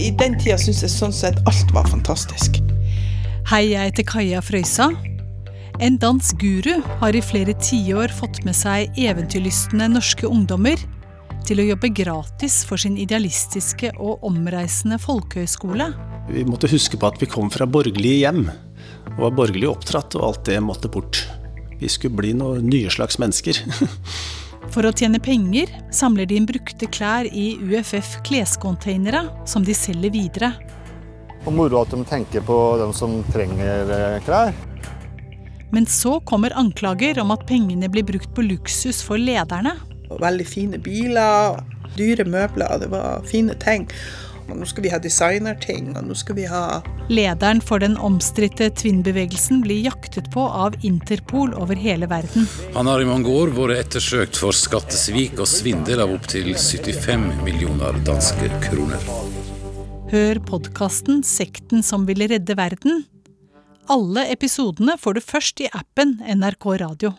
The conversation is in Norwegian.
i den tida syns jeg sånn sett alt var fantastisk. Hei, jeg heter Kaja Frøysa. En dansk guru har i flere tiår fått med seg eventyrlystne norske ungdommer til å jobbe gratis for sin idealistiske og omreisende folkehøyskole. Vi måtte huske på at vi kom fra borgerlige hjem, og var borgerlig oppdratt, og alt det måtte bort. Vi skulle bli noen nye slags mennesker. For å tjene penger samler de inn brukte klær i UFF klescontainere, som de selger videre. Og moro at de tenker på dem som trenger eh, klær. Men så kommer anklager om at pengene blir brukt på luksus for lederne. Og veldig fine biler, dyre møbler, det var fine ting. Og nå skal vi ha designerting, og nå skal vi ha Lederen for den omstridte Twin-bevegelsen blir jaktet på av Interpol over hele verden. Han har i mange år vært ettersøkt for skattesvik og svindel av opptil 75 millioner danske kroner. Hør podkasten 'Sekten som ville redde verden'. Alle episodene får du først i appen NRK Radio.